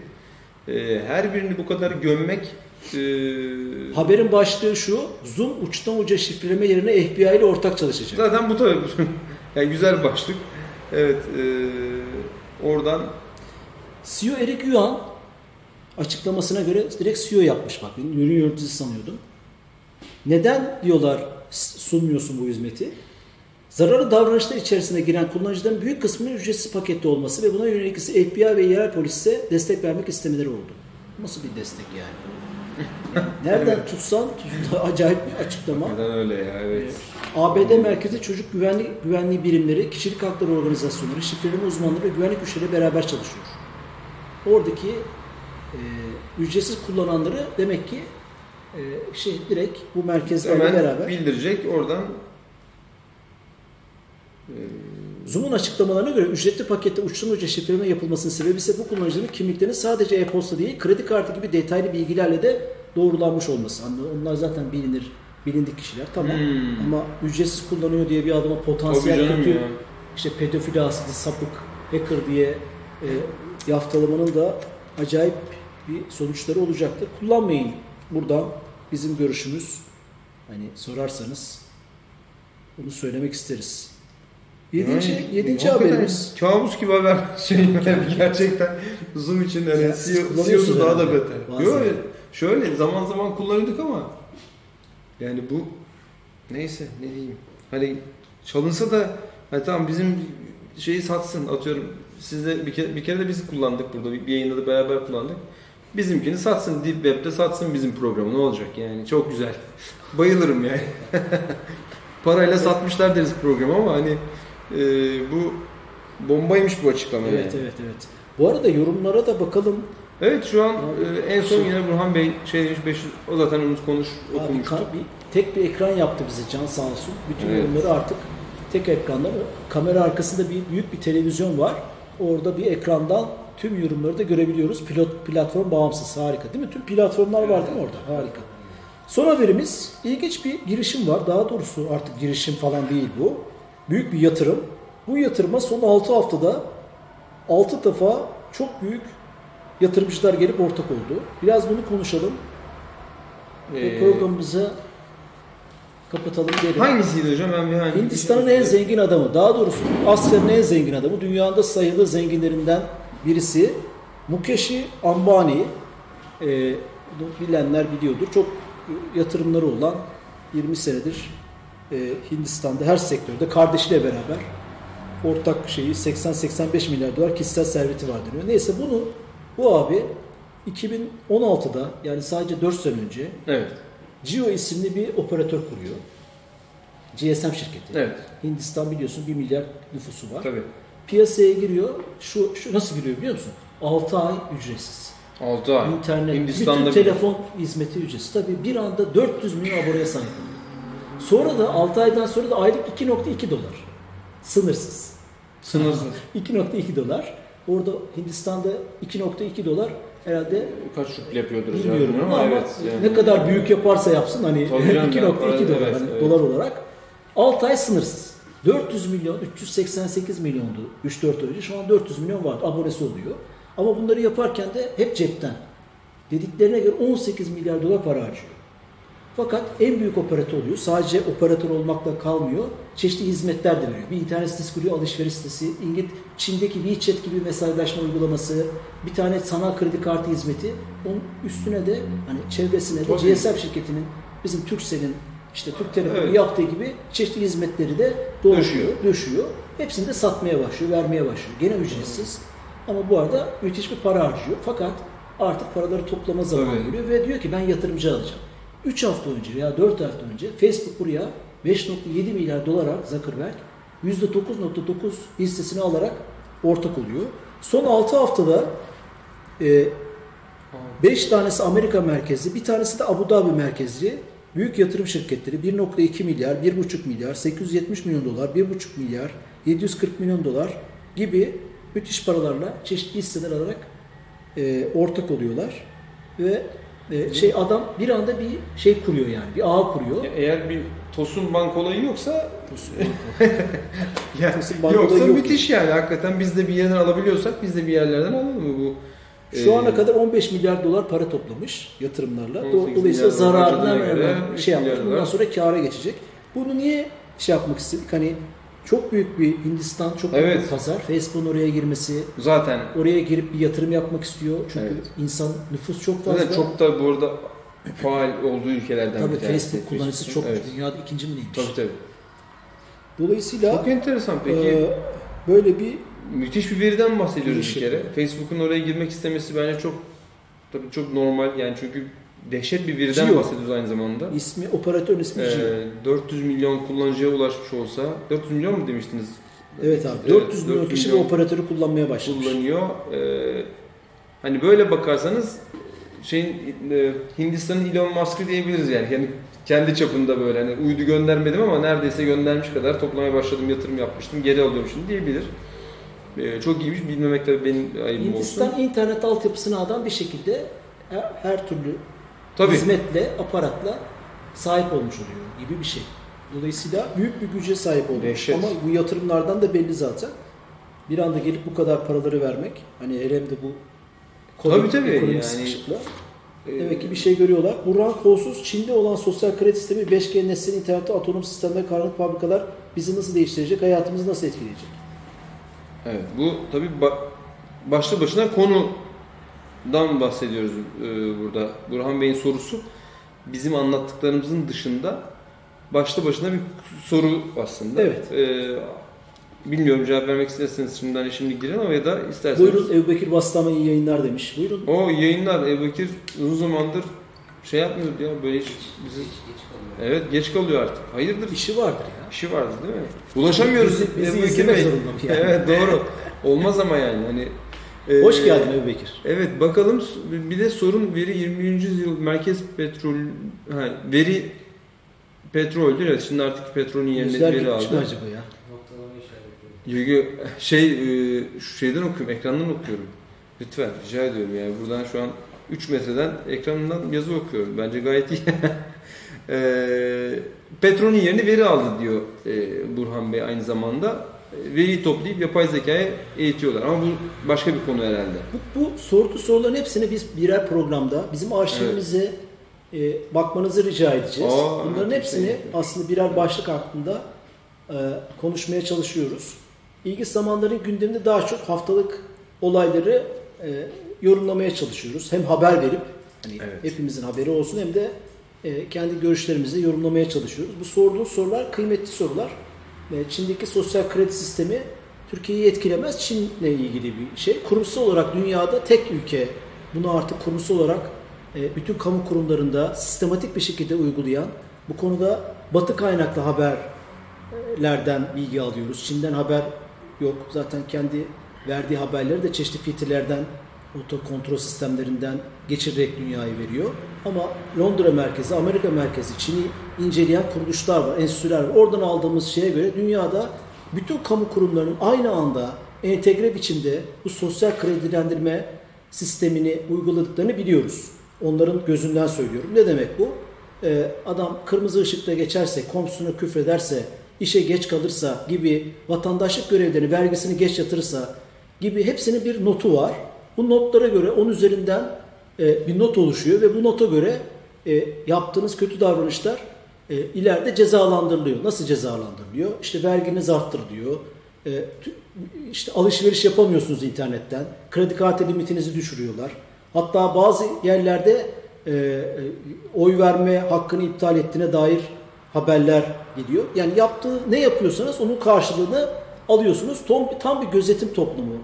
Ee, her birini bu kadar gömmek e, Haberin başlığı şu. Zoom uçtan uca şifreleme yerine FBI ile ortak çalışacak. zaten bu tabii *laughs* yani güzel başlık. Evet e, oradan CEO Eric Yuan açıklamasına göre direkt CEO yapmış bak. Ben ürün yöneticisi sanıyordum. Neden diyorlar sunmuyorsun bu hizmeti? Zararlı davranışlar içerisine giren kullanıcıların büyük kısmının ücretsiz pakette olması ve buna yönelik ise FBI ve yerel polise destek vermek istemeleri oldu. Nasıl bir destek yani? *laughs* Nereden tutsan tut- acayip bir açıklama. neden öyle ya evet. ABD merkezi çocuk güvenlik güvenliği birimleri, kişilik hakları organizasyonları, şifreleme uzmanları ve güvenlik güçleriyle beraber çalışıyor. Oradaki e, ücretsiz kullananları demek ki e, şey direkt bu merkezlerle Hemen beraber bildirecek oradan e, Zoom'un açıklamalarına göre ücretli pakette uçtan uca şifreleme yapılmasının sebebi ise bu kullanıcıların kimliklerinin sadece e-posta değil kredi kartı gibi detaylı bilgilerle de doğrulanmış olması. Hani onlar zaten bilinir, bilindik kişiler tamam Hmm. ama ücretsiz kullanıyor diye bir adama potansiyel kötü ya. işte pedofili asılı sapık hacker diye e, yaftalamanın da acayip bir sonuçları olacaktır. Kullanmayın. Burada bizim görüşümüz hani sorarsanız bunu söylemek isteriz. Yedinci, Yani, yedinci haberimiz. Kabus gibi haber *laughs* yani gerçekten Zoom için Ya siz CEO, kullanıyorsunuz CEO'su daha da beter. Yok şöyle zaman zaman kullanıyorduk ama yani bu neyse ne diyeyim hani çalınsa da hani tamam bizim şeyi satsın atıyorum size bir kere, bir kere de biz kullandık burada bir, bir yayında da beraber kullandık. Bizimkini satsın Deep Web'de satsın bizim programı ne olacak yani çok güzel. *laughs* Bayılırım yani. *laughs* Parayla satmışlar deriz programı ama hani e, bu bombaymış bu açıklama Evet yani. evet evet. Bu arada yorumlara da bakalım. Evet şu an Abi, e, en son yine Burhan Bey şey demiş 500 o zaten onu konuş Abi, okumuştu. ka- bir, tek bir ekran yaptı bize Can sağ olsun. Bütün Evet. yorumları artık tek ekranda. Kamera arkasında bir büyük bir televizyon var. Orada bir ekrandan tüm yorumları da görebiliyoruz. Pilot platform bağımsız. Harika değil mi? Tüm platformlar var değil mi orada? Harika. Son haberimiz ilginç bir girişim var. Daha doğrusu artık girişim falan değil bu. Büyük bir yatırım. Bu yatırıma son 6 haftada 6 defa çok büyük yatırımcılar gelip ortak oldu. Biraz bunu konuşalım. Ee, programımızı kapatalım diyelim. hangisiydi hocam ben bir Hindistan'ın en zengin adamı, daha doğrusu Asya'nın en zengin adamı, dünyada sayılı zenginlerinden birisi Mukesh Ambani. Ee, bilenler biliyordur. Çok yatırımları olan 20 senedir e, Hindistan'da her sektörde kardeşiyle beraber ortak şeyi 80-85 milyar dolar kişisel serveti var deniyor. Neyse bunu bu abi 2016'da yani sadece 4 sene önce Evet. Jio isimli bir operatör kuruyor. GSM şirketi. Evet. Hindistan biliyorsun 1 milyar nüfusu var. Tabii. Piyasaya giriyor. Şu, şu nasıl giriyor biliyor musun? 6 ay ücretsiz. 6 ay. İnternet, Hindistan'da bütün bile. telefon hizmeti ücretsiz. Tabii bir anda 400 milyon aboneye sahip oluyor. Sonra da 6 aydan sonra da aylık 2.2 dolar. Sınırsız. Sınırsız. 2.2 dolar. Orada Hindistan'da 2.2 dolar herhalde Kaç ruble yapıyordur Bilmiyorum bilmiyorum ama, evet. yani. ne kadar büyük yaparsa yapsın hani Tabii canım 2.2 ya, dolar evet, hani evet. dolar olarak 6 ay sınırsız. 400 milyon, 388 milyondu 3-4 ay önce. Şu an 400 milyon var abonesi oluyor. Ama bunları yaparken de hep cepten. Dediklerine göre 18 milyar dolar para harcıyor. Fakat en büyük operatör oluyor. Sadece operatör olmakla kalmıyor. Çeşitli hizmetler de veriyor. Bir internet sitesi kuruyor, alışveriş sitesi. İngiliz, Çin'deki WeChat gibi mesajlaşma uygulaması, bir tane sanal kredi kartı hizmeti. Onun üstüne de hani çevresine de Tabii. GSM şirketinin bizim Turkcell'in işte Türk Telekom'un Evet. yaptığı gibi çeşitli hizmetleri de doğruyor, Döşüyor. döşüyor. Hepsini de satmaya başlıyor, vermeye başlıyor. Gene ücretsiz. Ama bu arada müthiş bir para harcıyor. Fakat artık paraları toplama zamanı geliyor ve diyor ki ben yatırımcı alacağım. 3 hafta önce veya 4 hafta önce Facebook buraya 5.7 milyar dolara Zuckerberg %9.9 hissesini alarak ortak oluyor. Son 6 haftada 5 tanesi Amerika merkezli, bir tanesi de Abu Dhabi merkezli büyük yatırım şirketleri 1.2 milyar, 1.5 milyar, 870 milyon dolar, 1.5 milyar, 740 milyon dolar gibi müthiş paralarla çeşitli hisseler alarak e, ortak oluyorlar ve e, şey adam bir anda bir şey kuruyor yani bir ağ kuruyor. Ya Eğer bir Tosun Bank olayı yoksa Tosun *laughs* ya, Tosun Bank yoksa olayı yok müthiş yani. Hakikaten biz de bir yerden alabiliyorsak biz de bir yerlerden alalım mı bu? Şu Ee, ana kadar 15 milyar dolar para toplamış yatırımlarla. 18 Do- Dolayısıyla hemen göre şey 3 milyar yapmış. Bundan sonra kâra geçecek. Bunu niye şey yapmak istedik? Hani çok büyük bir Hindistan, çok büyük Evet. bir pazar. Facebook'un oraya girmesi, zaten oraya girip bir yatırım yapmak istiyor. Çünkü Evet. insan nüfus çok fazla. zaten çok da bu arada faal olduğu ülkelerden Tabii bir tanesi. Facebook kullanıcısı çok Evet. dünyada ikinci mi neymiş? Tabii tabii. Dolayısıyla Çok enteresan peki. e, böyle bir Müthiş bir veriden bahsediyoruz bir bir kere. Facebook'un oraya girmek istemesi bence çok tabii çok normal yani çünkü dehşet bir veriden Geo. bahsediyoruz aynı zamanda. ismi, operatörün ismi. Ee, 400 milyon kullanıcıya ulaşmış olsa 400 milyon mu demiştiniz? Evet abi. Evet, 400 milyon 400 kişi milyon bu operatörü kullanmaya başlamış. Kullanıyor. Ee, Hani böyle bakarsanız şeyin e, Hindistan'ın Elon Musk'ı diyebiliriz yani. yani kendi çapında böyle hani uydu göndermedim ama neredeyse göndermiş kadar toplamaya başladım, yatırım yapmıştım, geri alıyorum şimdi diyebilir. E, çok iyiymiş. Bilmemek tabii benim ayıbım Hindistan olsun. internet altyapısını adam bir şekilde her, her türlü Tabii. hizmetle, aparatla sahip olmuş oluyor gibi bir şey. Dolayısıyla büyük bir güce sahip olmuş. Dehşet. Ama bu yatırımlardan da belli zaten. Bir anda gelip bu kadar paraları vermek, hani hele de bu Tabii, tabii, ekonomik yani- sıkışıkla E, demek ki bir şey görüyorlar. Burhan Kolsuz, Çin'de olan sosyal kredi sistemi 5G nesli internette otonom sistemler, karanlık fabrikalar bizi nasıl değiştirecek, hayatımızı nasıl etkileyecek? Evet, bu tabii ba- başlı başına konudan bahsediyoruz e, burada. Burhan Bey'in sorusu bizim anlattıklarımızın dışında başlı başına bir soru aslında. Evet. E, bilmiyorum cevap vermek isterseniz şimdiden hani şimdi girin ama ya da isterseniz. Buyurun Ebu Bekir Bastama iyi yayınlar demiş. Buyurun. O yayınlar Ebu Bekir uzun zamandır şey yapmıyordu ya böyle hiç bizi... Evet geç kalıyor artık. Hayırdır? İşi vardır ya. İşi vardı değil mi? Ulaşamıyoruz. Bizi- bizi Ebu Bekir Bey. yani? Evet doğru. Olmaz ama yani. Hani, Hoş geldin Ebu Bekir. Evet bakalım bir de sorun veri 20. yüzyıl merkez petrol ha, veri petroldü evet şimdi artık petrolün yerine Yüzler veri aldı. acaba ya? Çünkü şey e, şu şeyden okuyorum ekrandan okuyorum. Lütfen rica ediyorum yani buradan şu an 3 metreden ekranından yazı okuyorum. Bence gayet iyi. *laughs* e, petrolün yerine veri aldı diyor e, Burhan Bey aynı zamanda. Veriyi toplayıp yapay zekaya eğitiyorlar ama bu başka bir konu herhalde. Bu, bu sorduğu soruların hepsini biz birer programda bizim arşivimize e, bakmanızı rica edeceğiz. Aa, Bunların çok hepsini iyi. aslında birer başlık hakkında e, konuşmaya çalışıyoruz. İlgi zamanların gündeminde daha çok haftalık olayları e, yorumlamaya çalışıyoruz. Hem haber verip hani Evet. hepimizin haberi olsun hem de e, kendi görüşlerimizi yorumlamaya çalışıyoruz. Bu sorduğu sorular kıymetli sorular. E, Çin'deki sosyal kredi sistemi Türkiye'yi etkilemez. Çin'le ilgili bir şey. Kurumsal olarak dünyada tek ülke bunu artık kurumsal olarak e, bütün kamu kurumlarında sistematik bir şekilde uygulayan bu konuda batı kaynaklı haberlerden bilgi alıyoruz. Çin'den haber yok. Zaten kendi verdiği haberleri de çeşitli filtrelerden, oto kontrol sistemlerinden geçirerek dünyaya veriyor. Ama Londra merkezi, Amerika merkezi, Çin'i inceleyen kuruluşlar var, enstitüler var. Oradan aldığımız şeye göre dünyada bütün kamu kurumlarının aynı anda entegre biçimde bu sosyal kredilendirme sistemini uyguladıklarını biliyoruz. Onların gözünden söylüyorum. Ne demek bu? Ee, adam kırmızı ışıkta geçerse, komşusuna küfrederse, işe geç kalırsa gibi vatandaşlık görevlerini, vergisini geç yatırırsa gibi hepsinin bir notu var. Bu notlara göre 10 üzerinden e, bir not oluşuyor ve bu nota göre e, yaptığınız kötü davranışlar e, ileride cezalandırılıyor. Nasıl cezalandırılıyor? İşte verginiz arttır diyor. E, işte alışveriş yapamıyorsunuz internetten. Kredi kartı limitinizi düşürüyorlar. Hatta bazı yerlerde e, e, oy verme hakkını iptal ettiğine dair haberler geliyor. Yani yaptığı ne yapıyorsanız onun karşılığını alıyorsunuz. Tam, tam bir gözetim toplumu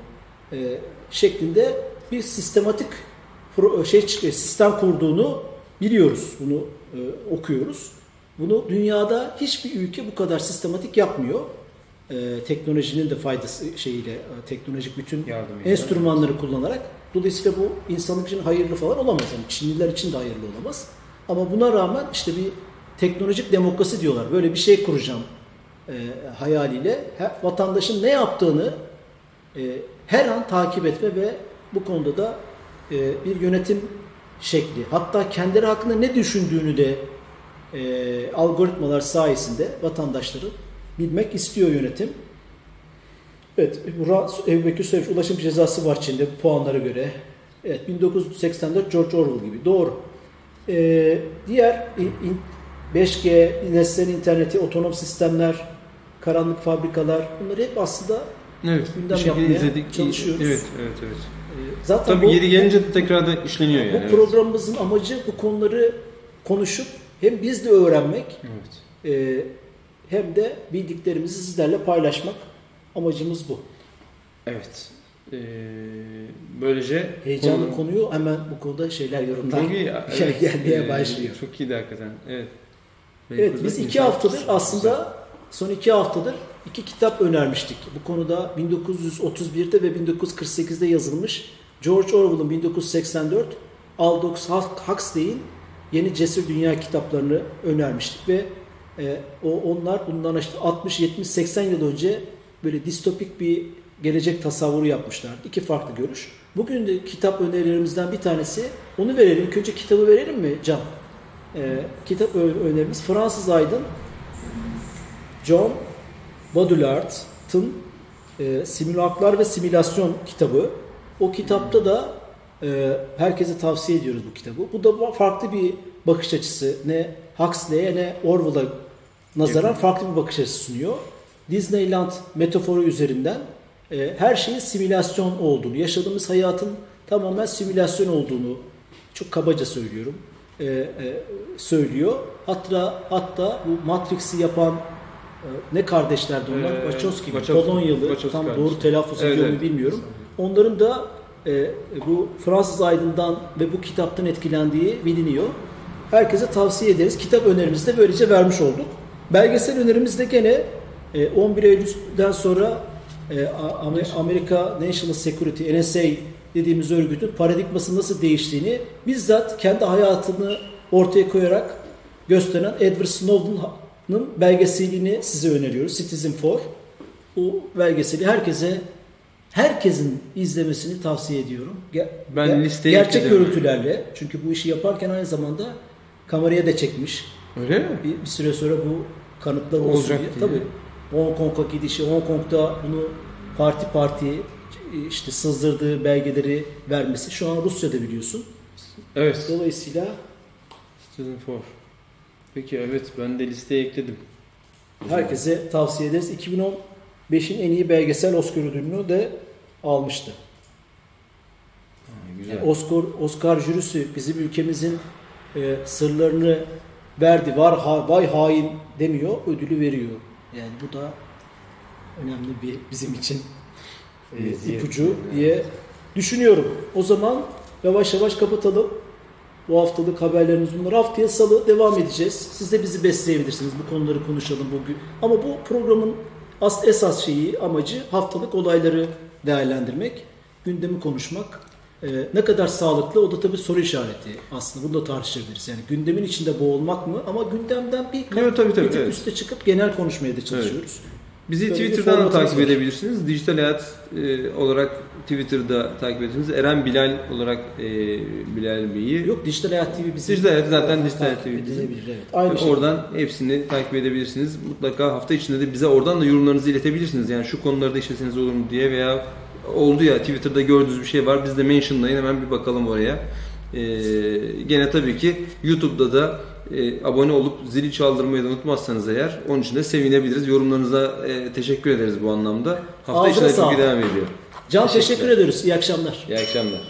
e, şeklinde bir sistematik şey çık- sistem kurduğunu biliyoruz. Bunu e, okuyoruz. Bunu dünyada hiçbir ülke bu kadar sistematik yapmıyor. E, teknolojinin de faydası şeyiyle, e, teknolojik bütün Yardımıyla. enstrümanları kullanarak. Dolayısıyla bu insanlık için hayırlı falan olamaz. Yani Çinliler için de hayırlı olamaz. Ama buna rağmen işte bir teknolojik demokrasi diyorlar. Böyle bir şey kuracağım e, hayaliyle her, vatandaşın ne yaptığını e, her an takip etme ve bu konuda da e, bir yönetim şekli hatta kendileri hakkında ne düşündüğünü de e, algoritmalar sayesinde vatandaşların bilmek istiyor yönetim. Evet, Ebu Bekir söylemiş, ulaşım cezası var Çin'de puanlara göre. Evet, 1984 George Orwell gibi. Doğru. Ee, diğer in- in- 5G, nesneler interneti, otonom sistemler, karanlık fabrikalar bunlar hep aslında Evet. Gündem yapmaya izledik. çalışıyoruz. Evet, evet, evet. E, zaten Tabii bu, yeri gelince de tekrar da işleniyor yani. bu evet. programımızın amacı bu konuları konuşup hem biz de öğrenmek Evet. e, hem de bildiklerimizi sizlerle paylaşmak amacımız bu. Evet. Ee, böylece Heyecanlı konu- konuyu hemen bu konuda şeyler yorumlar *laughs* iyi. Evet. gelmeye Ee, başlıyor. Çok iyiydi hakikaten. Evet. Evet biz iki haftadır aslında son iki haftadır iki kitap önermiştik. Bu konuda 1931'de ve 1948'de yazılmış George Orwell'ın 1984, Aldous Huxley'in Yeni Cesur Dünya kitaplarını önermiştik ve e, o onlar bundan işte 60 70 80 yıl önce böyle distopik bir gelecek tasavvuru yapmışlar. İki farklı görüş. Bugün de kitap önerilerimizden bir tanesi. Onu verelim. İlk önce kitabı verelim mi Can? E, kitap önerimiz Fransız aydın John Baudulard'ın e, Simülaklar ve Simülasyon kitabı. O kitapta da e, herkese tavsiye ediyoruz bu kitabı. Bu da farklı bir bakış açısı. Ne Huxley'e ne Orwell'a nazaran farklı bir bakış açısı sunuyor. Disneyland metaforu üzerinden e, her şeyin simülasyon olduğunu, yaşadığımız hayatın tamamen simülasyon olduğunu çok kabaca söylüyorum. e, e, söylüyor. Hatta hatta bu Matrix'i yapan ne kardeşlerdi onlar? Ee, Wachowski? Wachowski. Polonyalı. Wachowski tam kardeşler. doğru telaffuz Evet, ediyor evet. bilmiyorum. Onların da e, bu Fransız aydından ve bu kitaptan etkilendiği biliniyor. Herkese tavsiye ederiz. Kitap önerimizi de böylece vermiş olduk. Belgesel önerimiz de gene e, 11 Eylül'den sonra e, Amerika National Security NSA dediğimiz örgütün paradigması nasıl değiştiğini bizzat kendi hayatını ortaya koyarak gösteren Edward Snowden'ın belgeselini size öneriyoruz. Citizen 4. O belgeseli herkese herkesin izlemesini tavsiye ediyorum. Ben ge- listeye gerçek görüntülerle. Çünkü bu işi yaparken aynı zamanda kameraya da çekmiş. Öyle mi? Bir, bir süre sonra bu kanıtlar olsun Olacak diye. diye. Tabii Hong Kong'a gidişi, Hong Kong'da bunu parti parti işte sızdırdığı belgeleri vermesi. Şu an Rusya'da biliyorsun. Evet. Dolayısıyla Citizen 4. Peki evet ben de listeye ekledim. herkese tavsiye ederiz. 2015'in en iyi belgesel Oscar ödülünü de almıştı. Ha, güzel. Oscar Oscar jürisi bizim ülkemizin e, sırlarını verdi. Var ha, vay hain demiyor, ödülü veriyor. Yani bu da önemli bir bizim için e, ipucu diye düşünüyorum. O zaman yavaş yavaş kapatalım. Bu haftalık haberlerimiz bunlar. Haftaya salı devam edeceğiz. Siz de bizi besleyebilirsiniz. Bu konuları konuşalım bugün. Ama bu programın as esas şeyi, amacı haftalık olayları değerlendirmek, gündemi konuşmak. Ee, ne kadar sağlıklı o da tabii soru işareti aslında. Bunu da tartışabiliriz. Yani gündemin içinde boğulmak mı? Ama gündemden bir, Evet, tabii, tabii, bir evet. üste çıkıp genel konuşmaya da çalışıyoruz. Bizi Böyle Twitter'dan da takip var. edebilirsiniz. Dijital Hayat e, olarak Twitter'da takip edebilirsiniz. Eren Bilal olarak e, Bilal Bey'i. Yok Dijital Hayat TV bizim. Dijital Hayat zaten Dijital Takip Hayat TV bizim. Evet. Aynı şey. oradan hepsini takip edebilirsiniz. Mutlaka hafta içinde de bize oradan da yorumlarınızı iletebilirsiniz. Yani şu konularda işleseniz olur mu diye veya oldu ya Twitter'da gördüğünüz bir şey var. Biz de mentionlayın hemen bir bakalım oraya. Ee, gene tabii ki YouTube'da da e, abone olup zili çaldırmayı da unutmazsanız eğer onun için de sevinebiliriz. Yorumlarınıza e, teşekkür ederiz bu anlamda. Hafta Ağzına içinde çünkü devam ediyor. Can Teşekkürler. teşekkür ediyoruz. İyi akşamlar. İyi akşamlar.